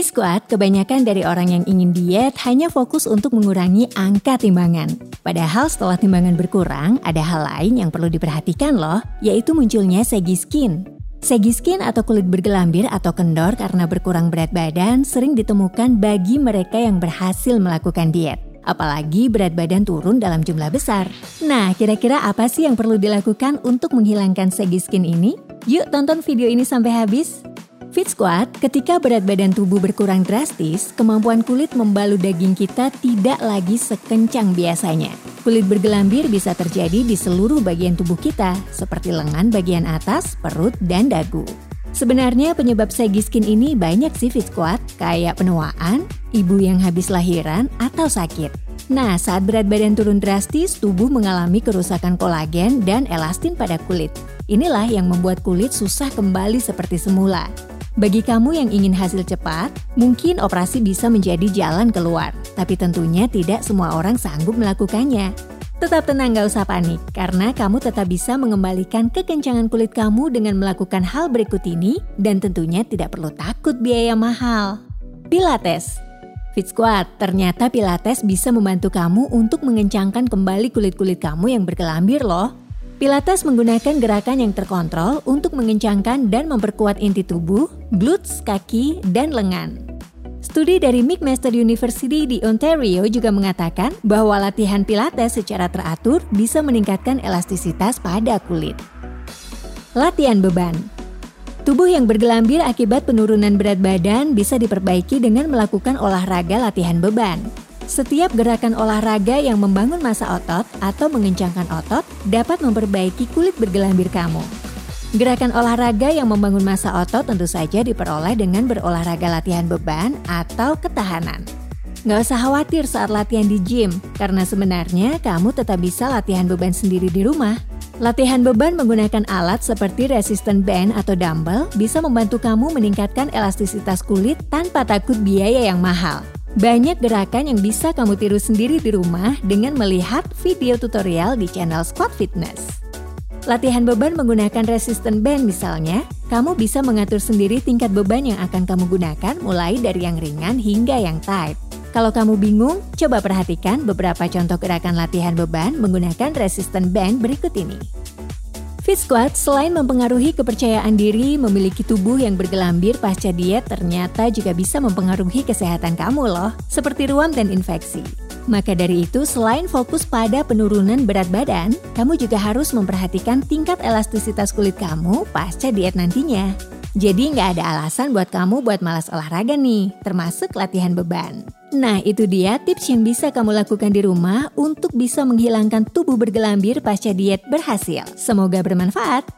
Fit Squad kebanyakan dari orang yang ingin diet hanya fokus untuk mengurangi angka timbangan. Padahal setelah timbangan berkurang, ada hal lain yang perlu diperhatikan loh, yaitu munculnya segi skin. Segi skin atau kulit bergelambir atau kendor karena berkurang berat badan sering ditemukan bagi mereka yang berhasil melakukan diet. Apalagi berat badan turun dalam jumlah besar. Nah, kira-kira apa sih yang perlu dilakukan untuk menghilangkan segi skin ini? Yuk tonton video ini sampai habis. Fit Squad, ketika berat badan tubuh berkurang drastis, kemampuan kulit membalut daging kita tidak lagi sekencang biasanya. Kulit bergelambir bisa terjadi di seluruh bagian tubuh kita, seperti lengan bagian atas, perut, dan dagu. Sebenarnya penyebab segi skin ini banyak sih Fit Squad, kayak penuaan, ibu yang habis lahiran, atau sakit. Nah, saat berat badan turun drastis, tubuh mengalami kerusakan kolagen dan elastin pada kulit. Inilah yang membuat kulit susah kembali seperti semula. Bagi kamu yang ingin hasil cepat, mungkin operasi bisa menjadi jalan keluar, tapi tentunya tidak semua orang sanggup melakukannya. Tetap tenang gak usah panik, karena kamu tetap bisa mengembalikan kekencangan kulit kamu dengan melakukan hal berikut ini dan tentunya tidak perlu takut biaya mahal. Pilates Fit Squad, ternyata Pilates bisa membantu kamu untuk mengencangkan kembali kulit-kulit kamu yang berkelambir loh. Pilates menggunakan gerakan yang terkontrol untuk mengencangkan dan memperkuat inti tubuh, glutes, kaki, dan lengan. Studi dari McMaster University di Ontario juga mengatakan bahwa latihan pilates secara teratur bisa meningkatkan elastisitas pada kulit. Latihan beban Tubuh yang bergelambir akibat penurunan berat badan bisa diperbaiki dengan melakukan olahraga latihan beban. Setiap gerakan olahraga yang membangun masa otot atau mengencangkan otot dapat memperbaiki kulit bergelambir kamu. Gerakan olahraga yang membangun masa otot tentu saja diperoleh dengan berolahraga latihan beban atau ketahanan. Nggak usah khawatir saat latihan di gym, karena sebenarnya kamu tetap bisa latihan beban sendiri di rumah. Latihan beban menggunakan alat seperti resistant band atau dumbbell bisa membantu kamu meningkatkan elastisitas kulit tanpa takut biaya yang mahal. Banyak gerakan yang bisa kamu tiru sendiri di rumah dengan melihat video tutorial di channel Squat Fitness. Latihan beban menggunakan resistant band misalnya, kamu bisa mengatur sendiri tingkat beban yang akan kamu gunakan mulai dari yang ringan hingga yang tight. Kalau kamu bingung, coba perhatikan beberapa contoh gerakan latihan beban menggunakan resistant band berikut ini. Fit Squad selain mempengaruhi kepercayaan diri, memiliki tubuh yang bergelambir pasca diet ternyata juga bisa mempengaruhi kesehatan kamu loh, seperti ruam dan infeksi. Maka dari itu, selain fokus pada penurunan berat badan, kamu juga harus memperhatikan tingkat elastisitas kulit kamu pasca diet nantinya. Jadi nggak ada alasan buat kamu buat malas olahraga nih, termasuk latihan beban. Nah, itu dia tips yang bisa kamu lakukan di rumah untuk bisa menghilangkan tubuh bergelambir pasca diet berhasil. Semoga bermanfaat.